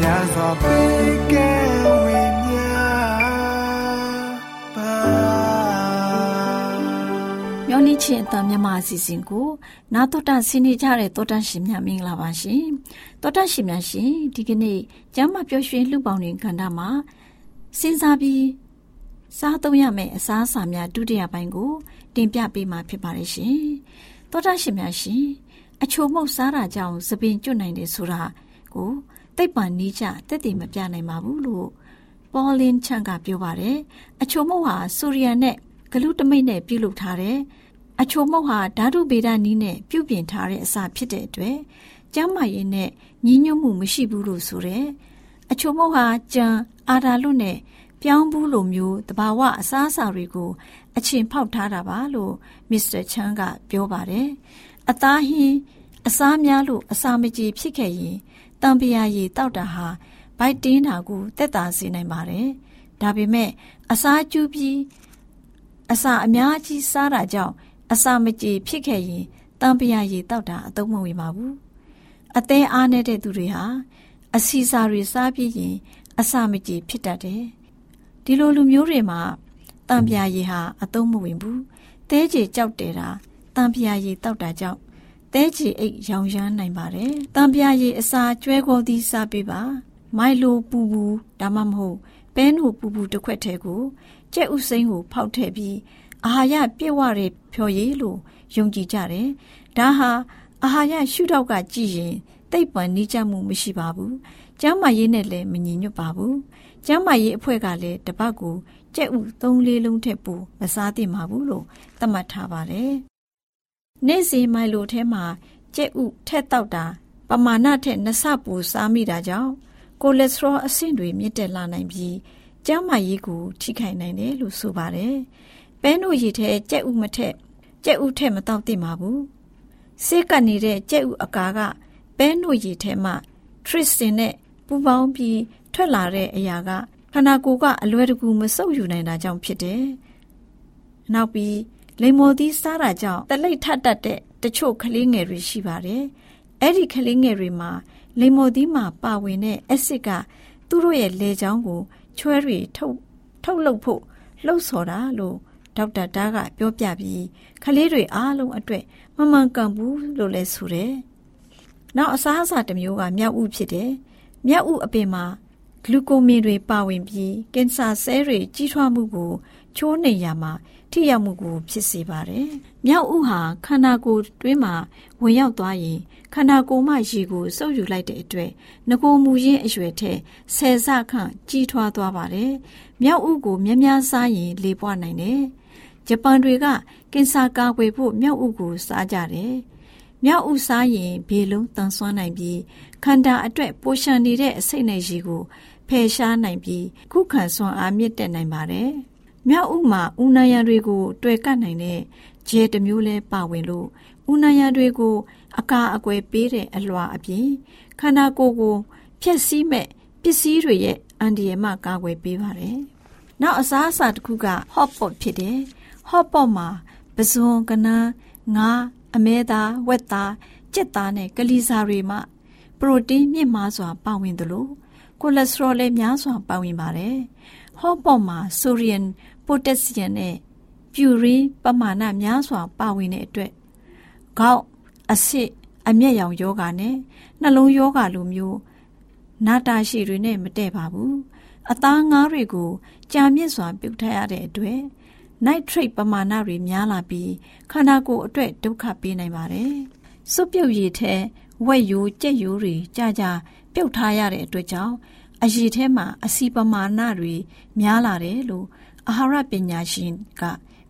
များစွာပေးကဲဝေမျှပါမျော်လင့်ခြင်းအတမြမအစီအစဉ်ကို နာတော်တာဆင်းနေကြတဲ့တောတန့်ရှင်များမင်္ဂလာပါရှင်တောတန့်ရှင်များရှင်ဒီကနေ့ကျမ်းမာပျော်ရွှင်လူပေါင်းတွင်ခန္ဓာမှာစဉ်းစားပြီးစားသုံးရမယ့်အစားအစာများဒုတိယပိုင်းကို တင်ပြပေးမှာဖြစ်ပါတယ်ရှင်တောတန့်ရှင်များရှင်အချိုမှုတ်စားတာကြောင့်သပင်ကျွတ်နိုင်တယ်ဆိုတာကို သိပ္ပံနီးချတက်တည်မပြနိုင်ပါဘူးလို့ပေါ်လင်းချန်ကပြောပါတယ်အချိုမုတ်ဟာဆိုရီယန်နဲ့ဂလူတမိတ်နဲ့ပြုလုပ်ထားတယ်အချိုမုတ်ဟာဓာတုဗေဒနီးနဲ့ပြုပြင်ထားတဲ့အစာဖြစ်တဲ့အတွက်ကျန်းမာရေးနဲ့ညီညွတ်မှုမရှိဘူးလို့ဆိုတယ်အချိုမုတ်ဟာကြံအာဓာလွတ်နဲ့ပြောင်းဘူးလိုမျိုးတဘာဝအစားအစာတွေကိုအချင်းဖောက်ထားတာပါလို့မစ္စတာချန်ကပြောပါတယ်အသားဟင်းအစားများလို့အစာမကြေဖြစ်ခဲ့ရင် တံပရာရည်တောက်တာဟာဗိုက်တင်းတာကိုတက်တာစေနိုင်ပါတယ်။ဒါပေမဲ့အစာကျူးပြီးအစာအများကြီးစားတာကြောင့်အစာမကြေဖြစ်ခဲ့ရင်တံပရာရည်တောက်တာအသုံးမဝင်ပါဘူး။အသေးအားနေတဲ့သူတွေဟာအစီစာတွေစားပြီးရင်အစာမကြေဖြစ်တတ်တယ်။ဒီလိုလူမျိုးတွေမှာတံပရာရည်ဟာအသုံးမဝင်ဘူး။တဲကြေကြောက်တယ်တာတံပရာရည်တောက်တာကြောင့် သဲချီအိတ်ရောင်ရမ်းနိုင်ပါတယ်။တံပြာရည်အစာကျွဲကောသီးစားပေးပါ။မိုင်လိုပူပူဒါမှမဟုတ်ပဲနိုပူပူတစ်ခွက်ထဲကိုကြက်ဥစိမ်းကိုဖောက်ထည့်ပြီးအာဟာရပြည့်ဝတဲ့ဖြော်ရည်လို့ယုံကြည်ကြတယ်။ဒါဟာအာဟာရရှုထောက်ကကြည့်ရင်တိတ်ပံနီးကြမှုမရှိပါဘူး။ကျမ်းမာရေးနဲ့လည်းမညီညွတ်ပါဘူး။ကျမ်းမာရေးအဖွဲ့ကလည်းတပတ်ကိုကြက်ဥ၃လေးလုံးထက်ပိုမစားသင့်ပါဘူးလို့သတ်မှတ်ထားပါတယ် နေ့စဉ်မိုင်လိုထဲမှာကြက်ဥထက်တောက်တာ ပမာဏထက်နှစ်ဆပိုစားမိတာကြောင့်ကိုလက်စထရောအဆင့်တွေမြင့်တက်လာနိုင်ပြီးကျန်းမာရေးကိုထိခိုက်နိုင်တယ်လို့ဆိုပါတယ်။ပဲနို့ရည်ထဲကြက်ဥမထက်ကြက်ဥထက်မတောက်သင့်ပါဘူး။ဆေးကပ်နေတဲ့ကြက်ဥအကာကပဲနို့ရည်ထဲမှာထရစ်စင်နဲ့ပူပေါင်းပြီးထွက်လာတဲ့အရာကခန္ဓာကိုယ်ကအလွယ်တကူမဆုပ်ယူနိုင်တာကြောင့်ဖြစ်တယ်။နောက်ပြီး လိမ္မော်သီးစားတာကြောင့်တလိပ်ထတတ်တဲ့တချို့ကလေးငယ်တွေရှိပါတယ်။အဲ့ဒီကလေးငယ်တွေမှာလိမ္မော်သီးမှာပါဝင်တဲ့အက်ဆစ်ကသူတို့ရဲ့လေချောင်းကိုချွဲတွေထုတ်ထုတ်လုပ်ဖို့လှုပ်ဆော်တာလို့ဒေါက်တာတားကပြောပြပြီးကလေးတွေအားလုံးအတွက်မမှန်ကန်ဘူးလို့လည်းဆိုတယ်။နောက်အစားအစာတစ်မျိုးကမြောက်ဥဖြစ်တယ်။မြောက်ဥအပင်မှာဂလူကိုမင်တွေပါဝင်ပြီးကင်ဆာဆဲတွေကြီးထွားမှုကို ချိုးနှိမ်ရမှာထိရောက်မှုကိုဖြစ်စေပါတယ်။မြောက်ဥဟာခန္ဓာကိုယ်တွင်းမှာဝင်ရောက်သွားရင်ခန္ဓာကိုယ်မှရေကိုစုပ်ယူလိုက်တဲ့အတွက်ငကိုမူရင်းအရွယ်ထက်ဆယ်ဆခန့်ကြီးထွားသွားပါတယ်။မြောက်ဥကိုများများစားရင်လေပွားနိုင်တယ်။ဂျပန်တွေကကင်ဆာကာကွယ်ဖို့မြောက်ဥကိုစားကြတယ်။မြောက်ဥစားရင်ဘေလုံးတန်ဆွမ်းနိုင်ပြီးခန္ဓာအတွက်ပိုရှန်နေတဲ့အစိတ်နဲ့ရေကိုဖယ်ရှားနိုင်ပြီးခုခံစွမ်းအားမြင့်တက်နိုင်ပါတယ်။ မြောက်ဥမှာဦးနာယံတွေကိုတွေ့ကတ်နိုင်တဲ့ဂျဲတစ်မျိုးလဲပါဝင်လို့ဦးနာယံတွေကို အကာအကွယ်ပေးတဲ့အလွှာအပြင်ခန္ဓာကိုယ်ကိုဖျက်ဆီးမဲ့ပစ္စည်းတွေရဲ့အန္တရာယ်မှကာကွယ်ပေးပါတယ်။နောက်အစားအစာတစ်ခုက hot pot ဖြစ်တယ်။ hot pot မှာပဇွန်ကနန်းငါးအမဲသားဝက်သားကြက်သားနဲ့ကလီစာတွေမှပရိုတင်းမြင့်မားစွာ ပါဝင်သလိုကိုလက်စထရောလည်းများစွာပါဝင်ပါတယ်။ဟော့ပေါ့မှာဆိုဒီယမ် ပိုတက်ဆီယမ်နဲ့ပြူရင်းပမာဏများစွာပါဝင်တဲ့အတွက်ခေါက်အဆစ်အမျက်ရောင်ယောဂါနဲ့နှလုံးယောဂါလိုမျိုးနာတာရှိတွေနဲ့မတည့်ပါဘူး။အသားငါးတွေကိုကြာမြင့်စွာပြုတ်ထရတဲ့အတွက်နိုက်ထရိတ်ပမာဏတွေများလာပြီးခန္ဓာကိုယ်အတွက်ဒုက္ခပေးနိုင်ပါတယ်။စွပ်ပြုတ်ရည်ထဲဝက်ယိုးကြက်ယိုးတွေကြာကြာပြုတ်ထားရတဲ့အတွက်ကြောင့်အရည်ထဲမှာအစီပမာဏတွေများလာတယ်လို့ အာဟာရပညာရှင်က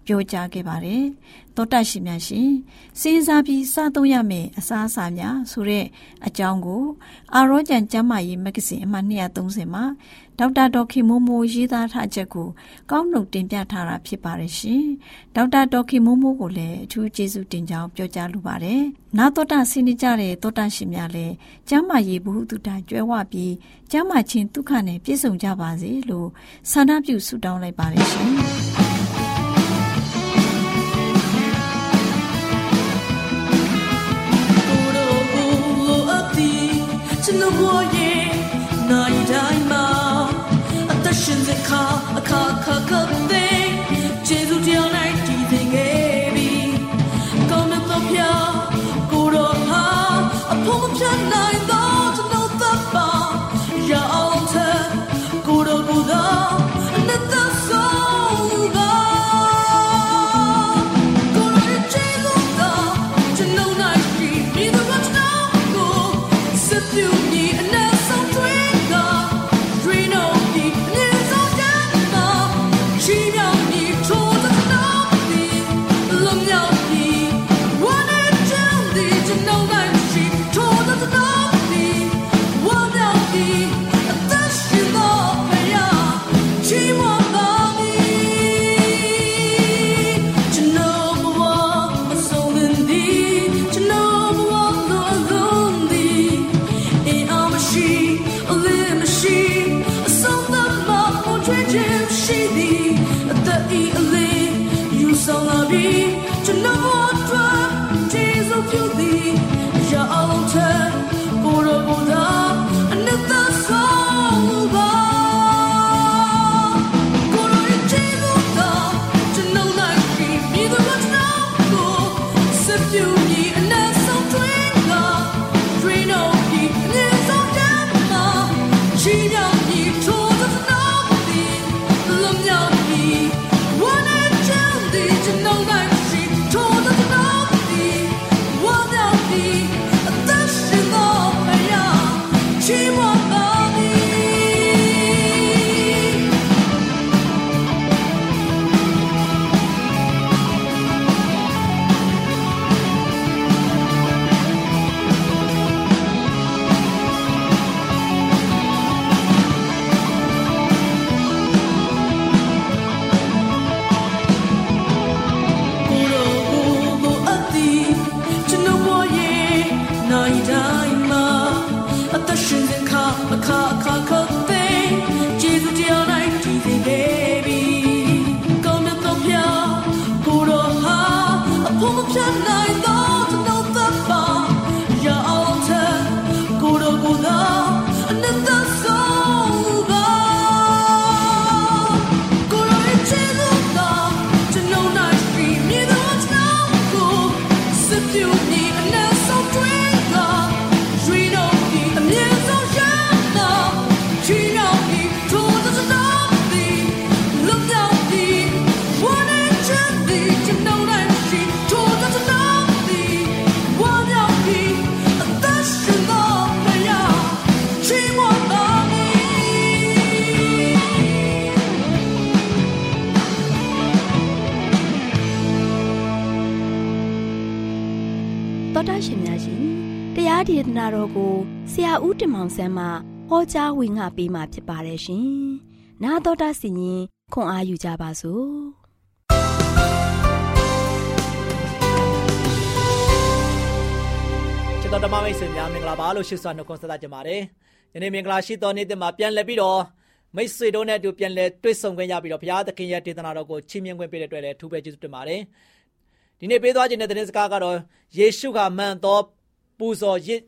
ပြောကြားခဲ့ပါတယ်။သောတရှိများရှင်စဉ်းစားပြီးစားသုံးရမယ်အစားအစာများဆိုတဲ့အကြောင်းကို အာရောကျန်ကျမ်းမာရေးမဂ္ဂဇင်းအမှတ်230မှာဒေါက်တာဒေါက်ခင်မိုးမိုးရေးသားထားချက်ကိုကောင်းနှုတ်တင်ပြထားတာဖြစ်ပါတယ်ရှင်။ဒေါက်တာဒေါက်ခင်မိုးမိုးကိုလည်းအထူးကျေးဇူးတင်ကြောင်းပြောကြားလိုပါတယ်။နာတော်တာဆင်းနေကြတဲ့သောတာရှင်များလည်းကျမ်းမာရေးဘုဟုတုတကျွဲဝပြီးကျမ်းမာခြင်းဒုက္ခနဲ့ပြည့်စုံကြပါစေလို့ဆန္ဒပြုဆုတောင်းလိုက်ပါတယ်ရှင်။ ကျွ တာရှင်များရှင်တရားဒေသနာတော်ကိုဆရာဦးတင်မောင်ဆန်းမှဟောကြားဝင်ငါပေးมาဖြစ်ပါတယ်ရှင်။나သောတာစီရင်ခွန်အားယူကြပါစို့။ ကျ ချစ်တော်ဓမ္မမိတ်ဆွေများမင်္ဂလာပါလို့ရှိစွာနှုတ်ခွန်းဆက်သကြပါတယ်။ယနေ့မင်္ဂလာရှိသောနေ့တင်မှာပြန်လည်ပြီးတော့မိတ်ဆွေတို့နဲ့အတူပြန်လည်တွေ့ဆုံခွင့်ရပြီးတော့ဘုရားသခင်ရဲ့ဒေသနာတော်ကိုချီးမြှင့်ခွင့်ပေးတဲ့အတွက်လည်းထူးပဲကျေးဇူးတင်ပါတယ်။ ဒီနေ့ပေးသွားခြင်းတဲ့သတင်းစကားကတော့ယေရှုကမှန်သောပူဇော်ရစ်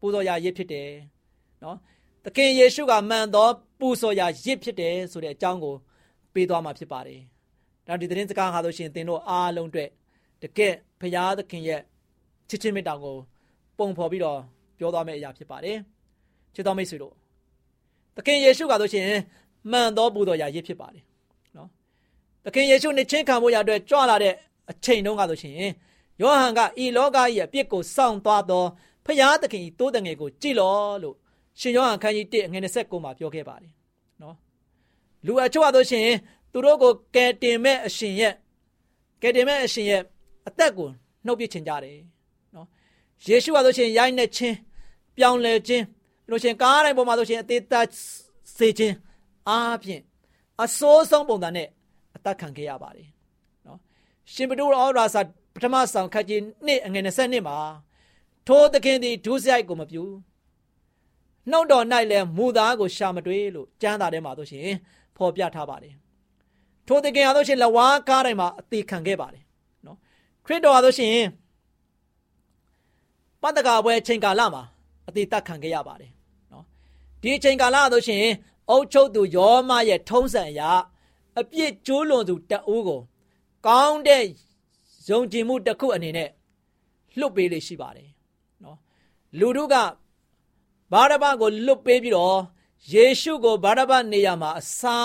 ပူဇော်ရာရစ်ဖြစ်တယ်။နော်။သခင်ယေရှုကမှန်သောပူဇော်ရာရစ်ဖြစ်တယ်ဆိုတဲ့အကြောင်းကိုပေးသွားမှာဖြစ်ပါတယ်။ဒါဒီသတင်းစကားဟာဆိုရှင်သင်တို့အားလုံးအတွက်တကယ်ဘုရားသခင်ရဲ့ချစ်ချင်းမေတ္တာကိုပုံဖော်ပြီးတော့ပြောသွားမယ့်အရာဖြစ်ပါတယ်။ချစ်တော်မိတ်ဆွေတို့သခင်ယေရှုကဆိုရှင်မှန်သောပူတော်ရာရစ်ဖြစ်ပါတယ်။နော်။သခင်ယေရှုနဲ့ချင်းခံဖို့ရအတွက်ကြွလာတဲ့ အချိန်တုန်းကဆိုရှင်ယောဟန်ကဤလောကကြီးအပြစ်ကိုစောင့်သွားသောဖျားသခင်ဤတိုးတငယ်ကိုကြည်လောလို့ရှင်ယောဟန်ခန်းကြီး1အငယ်29မှာပြောခဲ့ပါတယ်။နော်။လူအချို့ကဆိုရှင်သူတို့ကိုကယ်တင်မဲ့အရှင်ရဲ့ကယ်တင်မဲ့အရှင်ရဲ့အသက်ကိုနှုတ်ပစ်ချင်ကြတယ်။ယေရှုကဆိုရှင်ရိုက်နှက်ခြင်းပြောင်းလဲခြင်းလို့ရှင်ကားတိုင်းပေါ်မှာဆိုရှင်အသေးသက်စေခြင်းအားဖြင့်အစိုးဆုံးပုံစံနဲ့အသက်ခံခဲ့ရပါတယ်နော် ရှင်ဘဒုရောရာစာပထမဆောင်ခတ်ကြီးနှစ်အငယ်20နှစ်မှာထိုးသခင်သည်ဒုစရိုက်ကိုမပြုနှုတ်တော်၌လည်းမူသားကိုရှာမတွေ့လို့ကျမ်းစာထဲမှာဆိုရှင်ဖော်ပြထားပါတယ်ထိုသခင်အားဆိုရှင်လဝါကားတိုင်းမှာအသေးခံခဲ့ပါတယ်နော်ခရစ်တော်အားဆိုရှင်ပတ္တကာပွဲချိန်ကာလမှာအသေးသက်ခံခဲ့ရပါတယ်နော်ဒီချိန်ကာလဆိုရှင်အုတ်ချုပ်သူယောမရဲ့ထုံးစံအရာအပြစ်ကျိုးလွန်သူတအူးကို ကောင်းတဲ့ယုံကြည်မှုတစ်ခုအနေနဲ့လွတ်ပေးလေရှိပါတယ်နော်လူတို့ကဘာရဘကိုလွတ်ပေးပြီးတော့ယေရှုကိုဘာရဘနေရာမှာအစာ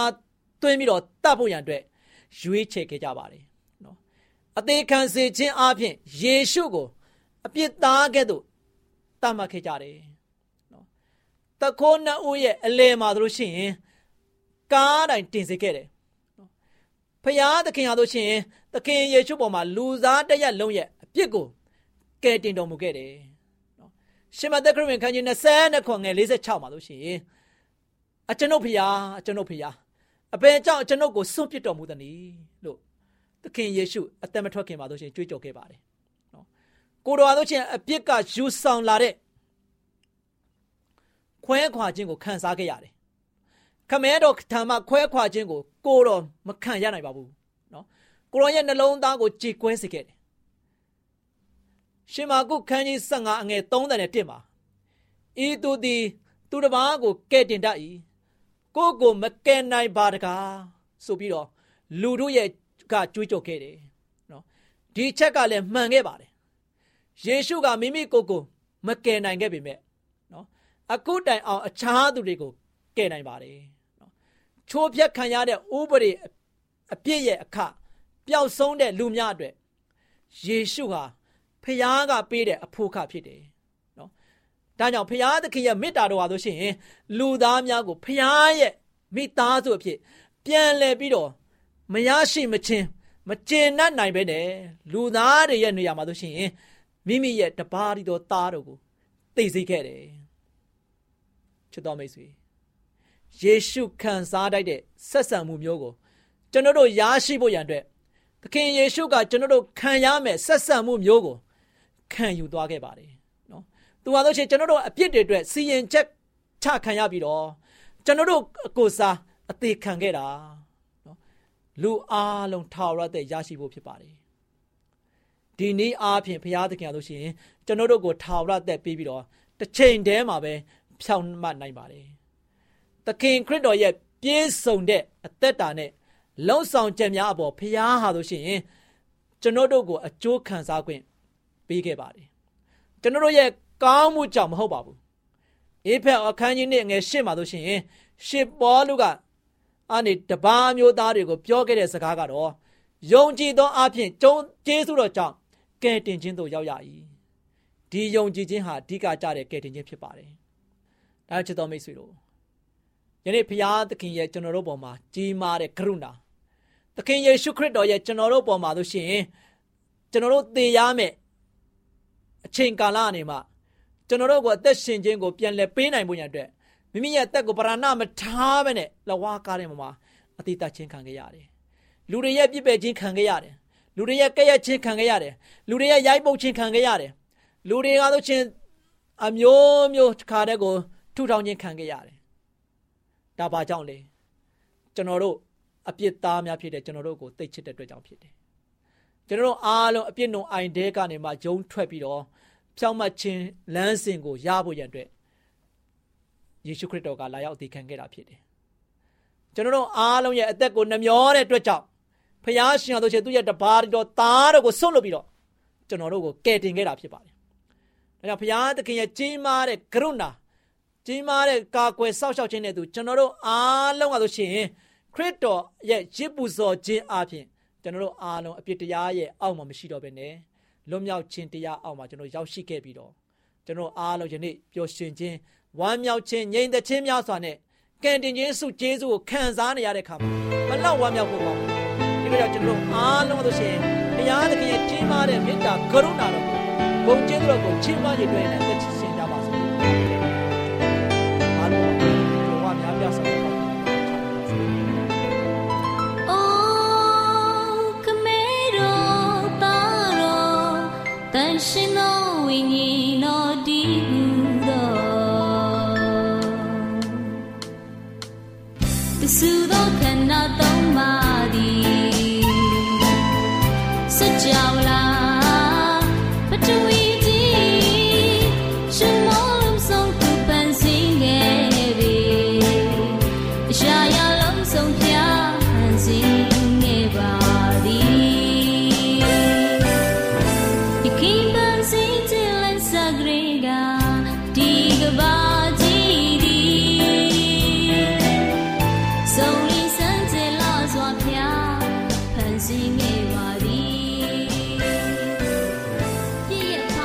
သွင်းပြီးတော့တတ်ဖို့ရန်အတွက်ရွေးချယ်ခဲ့ကြပါတယ်နော်အသေးခံစေခြင်းအပြင်ယေရှုကိုအပြစ်သားကဲ့သို့တတ်မှတ်ခဲ့ကြတယ်နော်တခိုးနှစ်ဦးရဲ့အလယ်မှာတို့ရှိရင်ကားတိုင်းတင်စေခဲ့တယ်နော် ဖျားသခင်ဟာတို့ရှိရင်သခင်ယေရှုပေါ်မှာလူသားတရက်လုံးရဲ့အပြစ်ကိုကယ်တင်တော်မူခဲ့တယ်နော်ရှင်မသက်ခရစ်ဝင်ခန်းကြီး20ခွန်ငယ်46မှာတို့ရှိရင်အကျွန်ုပ်ဖျားအကျွန်ုပ်ဖျားအဘယ်ကြောင့်အကျွန်ုပ်ကိုစွန့်ပစ်တော်မူသနည်းလို့သခင်ယေရှုအသက်မထွက်ခင်မှာတို့ရှိရင်ကြွေးကြော်ခဲ့ပါတယ်ကိုတော်တို့ချင်းအပြစ်ကယူဆောင်လာတဲ့ခွဲခွာခြင်းကိုခံစားခဲ့ရတယ်။ ခမဲတော်ထံမှခွဲခွာခြင်းကိုကိုတော်မခံရနိုင်ပါဘူး။နော်။ကိုတော်ရဲ့နှလုံးသားကိုကြေကွဲစေခဲ့တယ်။ရှင်မာကုခန်းကြီး15အငယ်30နဲ့1မှာဤသူသည်သူတစ်ပါးကိုကဲ့တင်တတ်၏ကိုကိုမကဲနိုင်ပါတကားဆိုပြီးတော့လူတို့ရဲ့ကကြွေးကြော်ခဲ့တယ်နော်ဒီချက်ကလည်းမှန်ခဲ့ပါတယ်ယေရှုကမိမိကိုယ်ကိုမကယ်နိုင်ခဲ့ပေမဲ့နော်အခုတိုင်အောင်အခြားသူတွေကိုကယ်နိုင်ပါတယ်နော် ချိုးဖျက်ခံရတဲ့ဥပဒေအပြစ်ရဲ့အခပျောက်ဆုံးတဲ့လူများအတွက်ယေရှုဟာဖခင်ကပေးတဲ့အဖို့ခဖြစ်တယ်နော်ဒါကြောင့်ဖခင်သခင်ရဲ့မေတ္တာတော်ဟာဆိုရှင်လူသားများကိုဖခင်ရဲ့မိသားစုအဖြစ်ပြန်လည်ပြီးတော့မရရှိမချင်းမကျေနပ်နိုင်ပဲနဲ့လူသားတွေရဲ့နေရာမှာဆိုရှင်မိမိရဲ့တပါးရီတော်သားတော်ကိုသိစေခဲ့တယ်ချစ်တော်မိတ်ဆွေ ယေရှုခံစားတတ်တဲ့ဆက်ဆံမှုမျိုးကိုကျွန်တော်တို့ရရှိဖို့ရန်အတွက်သခင်ယေရှုကကျွန်တော်တို့ခံရမယ်ဆက်ဆံမှုမျိုးကိုခံယူသွားခဲ့ပါတယ်နော်သူဟာဆိုရှင်ကျွန်တော်တို့အပြစ်တွေအတွက်စီရင်ချက်ချခံရပြီးတော့ကျွန်တော်တို့ကိုစားအသေးခံခဲ့တာနော်လူအားလုံးထာဝရတဲ့ရရှိဖို့ဖြစ်ပါတယ်ဒီနေ့အားဖြင့်ဘုရားသခင်အားလို့ရှိရင်ကျွန်တော်တို့ကိုထာဝရသက်ပေးပြီးတော့တစ်ချိန်တည်းမှာပဲဖြောင်းမှတ်နိုင်ပါတယ်။ သခင်ခရစ်တော်ရဲ့ပြည့်စုံတဲ့အသက်တာနဲ့လုံဆောင်ချက်များအပေါ်ဘုရားဟာလို့ရှိရင်ကျွန်တော်တို့ကိုအကျိုးခံစားခွင့်ပေးခဲ့ပါတယ်။ကျွန်တော်တို့ရဲ့ကောင်းမှုကြောင့်မဟုတ်ပါဘူး။အေဖက်အခန်းကြီးနဲ့ငယ်ရှင်းပါလို့ရှိရင်ရှစ်ပေါ်လူကအနေတပါးမျိုးသားတွေကိုပြောခဲ့တဲ့စကားကတော့ယုံကြည်သောအဖြစ်ကျုံကျေးဇူးတော်ကြောင့်ကဲတင်ခြင်းသို့ရောက်ရ၏ဒီယုံကြည်ခြင်းဟာအဓိကကြတဲ့ကဲတင်ခြင်းဖြစ်ပါတယ်ဒါချစ်တော်မိတ်ဆွေတို့ ယနေ့ဖခင်သခင်ရဲ့ကျွန်တော်တို့ပေါ်မှာကြီးမားတဲ့ကရုဏာသခင်ယေရှုခရစ်တော်ရဲ့ကျွန်တော်တို့ပေါ်မှာဆိုရှင်ကျွန်တော်တို့သေရမယ်အချိန်ကာလအနေမှာကျွန်တော်တို့ကိုအသက်ရှင်ခြင်းကိုပြန်လည်ပေးနိုင်ဖို့ရတဲ့မိမိရဲ့အသက်ကိုပရဏမထားဘဲနဲ့လဝါကားတဲ့မှာအတိတ်ချင်းခံခဲ့ရတယ်လူတွေရဲ့ပြစ်ပယ်ခြင်းခံခဲ့ရတယ်လူတွေရဲ့ကဲ့ရဲ့ခြင်းခံခဲ့ရတယ်လူတွေရဲ့ရိုက်ပုတ်ခြင်းခံခဲ့ရတယ်လူတွေကဆိုချင်းအမျိုးမျိုးတစ်ခါတည်းကိုထူထောင်ခြင်းခံခဲ့ရတယ်။ ဒါဘာကြောင့်လဲ။ကျွန်တော်တို့အပြစ်သားများဖြစ်တဲ့ကျွန်တော်တို့ကိုသိချစ်တဲ့အတွက်ကြောင့်ဖြစ်တယ်။ကျွန်တော်တို့အားလုံးအပြစ်နှုံအိုင်တဲကနေမှဂျုံထွက်ပြီးတော့ဖြောင့်မတ်ခြင်းလမ်းစဉ်ကိုရဖို့ရန်အတွက်ယေရှုခရစ်တော်ကလာရောက်တည်ခံခဲ့တာဖြစ်တယ်။ကျွန်တော်တို့အားလုံးရဲ့အသက်ကိုနှမျောတဲ့အတွက်ကြောင့်ဖျားရှင်တော်ဆိုချေသူ့ရဲ့တပါးတော်သားတော်ကိုဆွတ်လွတ်ပြီးတော့ကျွန်တော်တို့ကိုကယ်တင်ခဲ့တာဖြစ်ပါတယ်။ဒါကြောင့်ဘုရားသခင်ရဲ့ကြီးမားတဲ့ကရုဏာ ကြီးမားတဲ့ကာကွယ်စောင့်ရှောက်ခြင်းနဲ့သူကျွန်တော်တို့အားလုံးကဆိုရှင်ခရစ်တော်ရဲ့ရစ်ပူဇော်ခြင်းအပြင်ကျွန်တော်တို့အားလုံးအပြစ်တရားရဲ့အောက်မှာမရှိတော့ဘဲနဲ့လွတ်မြောက်ခြင်းတရားအောက်မှာကျွန်တော်ရောက်ရှိခဲ့ပြီးတော့ကျွန်တော်အားလုံးယနေ့ပျော်ရွှင်ခြင်းဝမ်းမြောက်ခြင်းငြိမ်သက်ခြင်းများစွာနဲ့ကံတင်ခြင်းစုကျေးဇူးကိုခံစားနေရတဲ့အခါမှာမလောက်ဝမ်းမြောက်ဖို့ပေါ့ဒီလိုကြောင့်ကျွန်တော်အားလုံးဆိုရှင်ဘုရားသခင်ရဲ့ကြီးမားတဲ့မေတ္တာကရုဏာတော်ဘုံကျေးဇူးတော်ကိုချီးမွမ်းရတဲ့နဲ့သက်ရှင်ကြပါစေအားလုံးကို ဝါ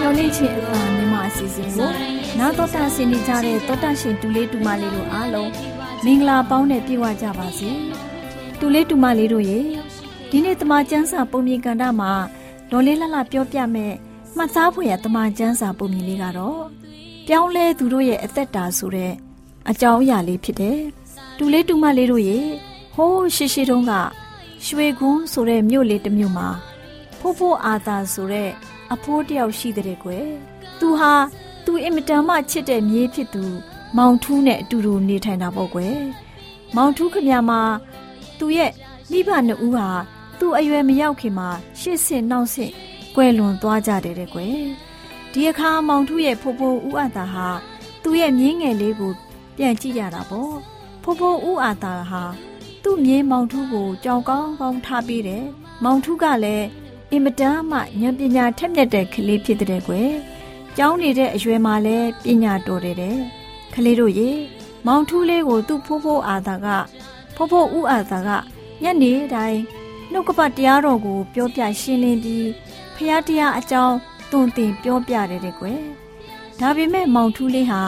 ည့်ရညော်လင့်ခြင်းအသာမြမအစီအစဉ်ကိုနာတော်တာဆင်နေကြတဲ့တောတာရှင်တူလေးတူမလေးတို့အားလုံးမင်္ဂလာပေါင်းနဲ့ပြည့်ဝကြပါစေတူလေးတူမလေးတို့ရေဒီနေ့တမချန်းစာပုံမြင်ကန်တာမှာလော်လေးလှလှပြောပြမဲ့မှတ်သားဖွယ်ရတမချန်းစာပုံမြင်လေးကတော့ပြောင်းလဲသူတို့ရဲ့အသက်တာဆိုတဲ့အကြောင်းအရာလေးဖြစ်တယ်တူလေးတူမလေးတို့ရေဟိုးရှိရှိတုန်းကရွှေကွန်းဆိုတဲ့မြို့လေးတစ်မြို့မှာဖိုးဖိုးအာသာဆိုတဲ့ အဖိုးတယောက်ရှိတဲ့ကွယ်သူဟာသူအင်မတန်မှချစ်တဲ့မြေးဖြစ်သူ မောင်ထူးနဲ့အတူတူနေထိုင်တာပေါ့ကွယ်မောင်ထူးခမမှာသူရဲ့မိဘနှစ်ဦးဟာသူ့အရွယ်မရောက်ခင်မှာရှစ်ဆင့်နောက်ဆင့်ကွယ်လွန်သွားကြတယ်တဲ့ကွယ်ဒီအခါမောင်ထူးရဲ့ဖိုးဖိုးဦးအတာဟာသူ့ရဲ့မြင်းငယ်လေးကို ပြန်ကြည့်ရတာပေါ့ဖိုးဖိုးဦးအတာဟာသူ့မြင်းမောင်ထူးကိုကြောင်ကောင်းကောင်းထားပေးတယ်မောင်ထူးကလည်း အင်မတန်မှဉာဏ်ပညာထက်မြက်တဲ့ကလေးဖြစ်တဲ့ကွယ်။ကျောင်းနေတဲ့အရွယ်မှာလည်းပညာတော်တယ်တဲ့။ကလေးတို့ရေမောင်ထူးလေးကိုသူ့ဖိုးဖိုးအာသာကဖိုးဖိုးဦးအာသာကညနေတိုင်းနှုတ်ကပတ်တရားတော်ကိုပြောပြရှင်းလင်းပြီးဖះတရားအကြောင်းတွင်တင်ပြောပြတယ်တဲ့ကွယ်။ဒါပေမဲ့မောင်ထူးလေးဟာ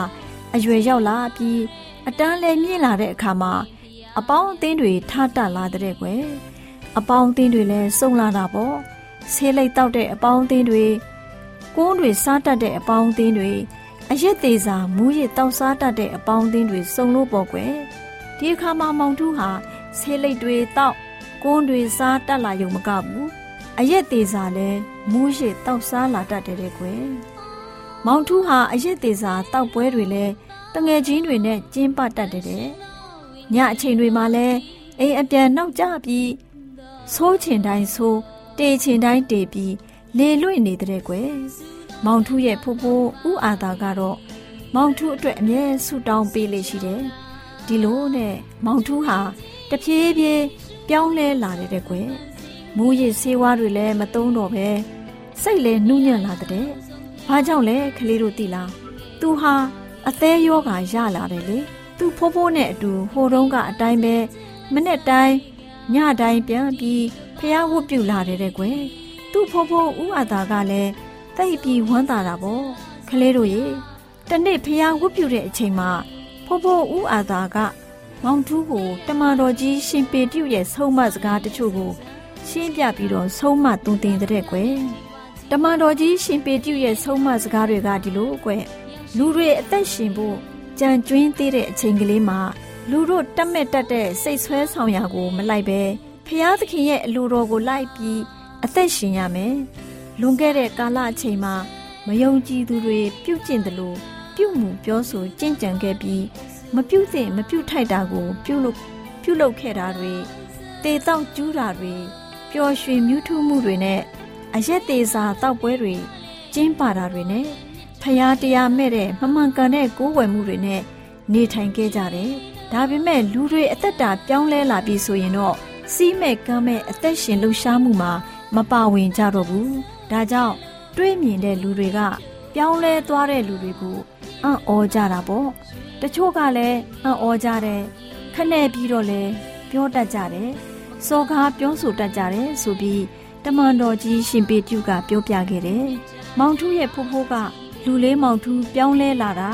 အရွယ်ရောက်လာပြီးအတန်းလဲမြင့်လာတဲ့အခါမှာအပေါင်းအသင်းတွေထားတလာတဲ့ကွယ်။အပေါင်းအသင်းတွေလည်းစုံလာတာပေါ့။ ဆေးလိတ်တောက်တဲ့အပေါင်းအသင်းတွေကိုးတွေစားတတ်တဲ့အပေါင်းအသင်းတွေအရက်သေးစာမူးရစ်တောက်စားတတ်တဲ့အပေါင်းအသင်းတွေစုံလို့ပေါ့ကွယ်ဒီအခါမှာမောင်ထူးဟာဆေးလိတ်တွေတောက်ကိုးတွေစားတတ်လာရုံမကဘူးအရက်သေးစာလည်းမူးရစ်တောက်စားလာတတ်တယ်တဲ့ကွယ်မောင်ထူးဟာအရက်သေးစာတောက်ပွဲတွေလည်းတငယ်ချင်းတွေနဲ့ကျင်းပတတ်တယ်တဲ့ညအချိန်တွေမှာလည်းအိမ်အပြန်နောက်ကျပြီးဆိုးချင်တိုင်းဆိုး တေချင်တိုင်းတေပြီးလေလွင့်နေတဲ့ကွယ်မောင်ထူးရဲ့ဖိုးဖိုးဥအာသာကတော့မောင်ထူးအတွက်အမြဲဆုတောင်းပေးလေရှိတယ်ဒီလိုနဲ့မောင်ထူးဟာတဖြည်းဖြည်းပြောင်းလဲလာတဲ့ကွယ်မူရည်ဆေးဝါးတွေလည်းမသုံးတော့ပဲစိတ်လည်းနှူးညံ့လာတဲ့ဘာကြောင့်လဲကလေးတို့သိလားသူဟာအသေးယောဂါရလာတယ်လေသူဖိုးဖိုးနဲ့အတူဟိုတုန်းကအတိုင်းပဲမနေ့တိုင်း ညတိုင်းပြန်ပြီးဖះဝတ်ပြုလာတယ်တဲ့ကွယ်သူ့ဖိုးဖိုးဦးအသာကလည်းတိတ်ပြီးဝမ်းသာတာပေါ့ကလေးတို့ရေတနေ့ဖះဝတ်ပြုတဲ့အချိန်မှာဖိုးဖိုးဦးအသာကမောင်ထူးကိုတမန်တော်ကြီးရှင်ပေပြုရဲ့ဆုံးမစကားတချို့ကိုရှင်းပြပြီးတော့ဆုံးမသွန်သင်တဲ့ကွယ်တမန်တော်ကြီးရှင်ပေပြုရဲ့ဆုံးမစကားတွေကဒီလိုကွယ်လူတွေအသက်ရှင်ဖို့ကြံကျွင်းသေးတဲ့အချိန်ကလေးမှာ လူတို့တက်မဲ့တက်တဲ့စိတ်ဆွဲဆောင်ရာကို မလိုက်ပဲဖျားသခင်ရဲ့အလိုတော်ကိုလိုက်ပြီးအသက်ရှင်ရမယ်။လွန်ခဲ့တဲ့ကာလအချိန်မှာမယုံကြည်သူတွေပြုတ်ကျင့်တယ်လို့ပြုတ်မှုပြောဆိုကြင်ကြံခဲ့ပြီးမပြုတ်သင့်မပြုတ်ထိုက်တာကို ပြုတ်လို့ပြုတ်လုပ်ခဲ့တာတွေတေတောက်ကျူးတာတွေပျော်ရွှင်မြူးထူးမှုတွေနဲ့အရက်သေးစာတောက်ပွဲတွေကျင်းပါတာတွေနဲ့ဖျားတရားမဲ့တဲ့မမှန်ကန်တဲ့ကိုးဝယ်မှုတွေနဲ့နေထိုင်ခဲ့ကြတယ်။ ဒါပေမဲ့လူတွေအသက်တာပြောင်းလဲလာပြီဆိုရင်တော့စီးမဲ့ကမ်းမဲ့အသက်ရှင်လှူရှားမှုမှာမပါဝင်ကြတော့ဘူး။ဒါကြောင့်တွေးမြင်တဲ့လူတွေကပြောင်းလဲသွားတဲ့လူတွေကိုအံ့ဩကြတာပေါ့။တချို့ကလည်းအံ့ဩကြတယ်။ခနဲ့ပြီးတော့လည်းပြောတတ်ကြတယ်။စောကားပြောဆိုတတ်ကြတယ်ဆိုပြီးတမန်တော်ကြီးရှင်ပေတုကပြောပြခဲ့တယ်။မောင်ထူးရဲ့ဖိုးဖိုးကလူလေးမောင်ထူးပြောင်းလဲလာတာ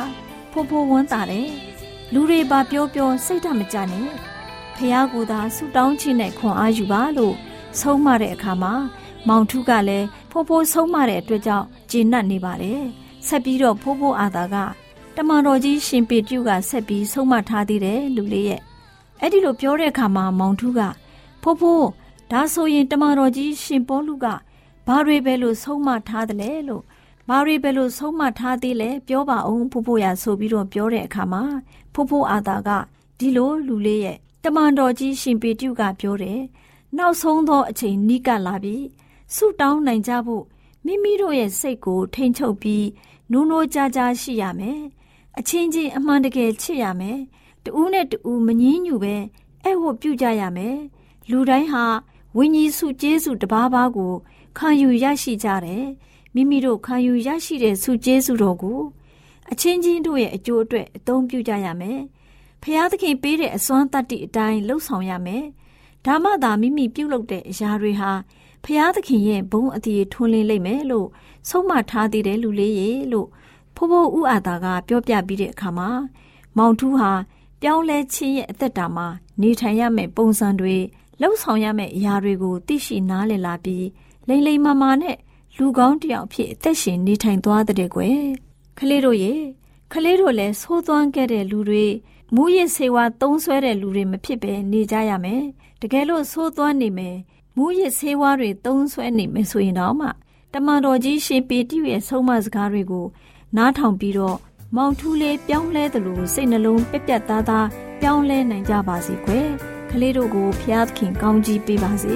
ဖိုးဖိုးဝမ်းသာတယ်။ လူတွေပါပြောပြောစိတ်ဓာတ်မကြနဲ့။ဖះကူသာဆူတောင်းချင်တဲ့ခွန်အားယူပါလို့ဆုံးမတဲ့အခါမှာမောင်ထူးကလည်းဖိုးဖိုးဆုံးမတဲ့အတွက်ကြောင့်ကျေနပ်နေပါတယ်။ဆက်ပြီးတော့ဖိုးဖိုးအာသာကတမန်တော်ကြီးရှင်ပေတုကဆက်ပြီးဆုံးမထားသေးတယ်လူလေးရဲ့။အဲ့ဒီလိုပြောတဲ့အခါမှာမောင်ထူးကဖိုးဖိုးဒါဆိုရင်တမန်တော်ကြီးရှင်ပေါလုကဘာတွေပဲလို့ဆုံးမထားတယ်လဲလို့ဘာတွေပဲလို့ဆုံးမထားသေးလဲပြောပါအောင်ဖိုးဖိုးရဆိုပြီးတော့ပြောတဲ့အခါမှာ ဖိုးဖိုးအာသာကဒီလိုလူလေးရဲ့တမန်တော်ကြီးရှင်ပေတုကပြောတယ်နောက်ဆုံးသောအချိန်နီးကပ်လာပြီဆုတောင်းနိုင်ကြဖို့မိမိတို့ရဲ့စိတ်ကိုထိန်ချုပ်ပြီးနိုးနိုးကြားကြားရှိရမယ်အချင်းချင်းအမှန်တကယ်ချစ်ရမယ်တူးနဲ့တူးမငင်းညူပဲအဲ့ဝတ်ပြုကြရမယ်လူတိုင်းဟာဝိညာဉ်စုကျေးဇူးတပါးပါးကိုခံယူရရှိကြတယ်မိမိတို့ခံယူရရှိတဲ့စုကျေးဇူးတော်ကို အချင်းချင်းတို့ရဲ့အကျိုးအတွက်အသုံးပြုကြရမယ်ဖျားသခင်ပေးတဲ့အစွမ်းတတ္တိအတိုင်းလှုပ်ဆောင်ရမယ်ဒါမှသာမိမိပြုလုပ်တဲ့အရာတွေဟာဖျားသခင်ရဲ့ဘုံအတည်ထွန်းလင်းလိမ့်မယ်လို့ဆုံးမထားသေးတယ်လူလေးရေလို့ဖိုးဖိုးဥအာသာကပြောပြပြီးတဲ့အခါမှာမောင်ထူးဟာပြောင်းလဲခြင်းရဲ့အသက်တာမှာနေထိုင်ရမယ့်ပုံစံတွေလှုပ်ဆောင်ရမယ့်အရာတွေကိုသိရှိနားလည်လာပြီးလိမ့်လိမ့်မာမာနဲ့လူကောင်းတယောက်ဖြစ်အသက်ရှင်နေထိုင်သွားတဲ့ကွယ် ခလေးတို့ရေခလေးတို့လည်းသိုးသွမ်းခဲ့တဲ့လူတွေမူရစ်ဆေးဝါးသုံးဆွဲတဲ့လူတွေမဖြစ်ပဲနေကြရမယ်တကယ်လို့သိုးသွမ်းနေမယ်မူရစ်ဆေးဝါးတွေသုံးဆွဲနေမယ်ဆိုရင်တော့မှတမန်တော်ကြီးရှင်ပေတိရဲ့ဆုံးမစကားတွေကိုနားထောင်ပြီးတော့မောင်ထူးလေးပြောင်းလဲသလိုစိတ်နှလုံးပြက်ပြက်သားသားပြောင်းလဲနိုင်ကြပါစေကွယ်ကလေးတို့ကိုဖျားသခင်ကောင်းကြီးပေးပါစေ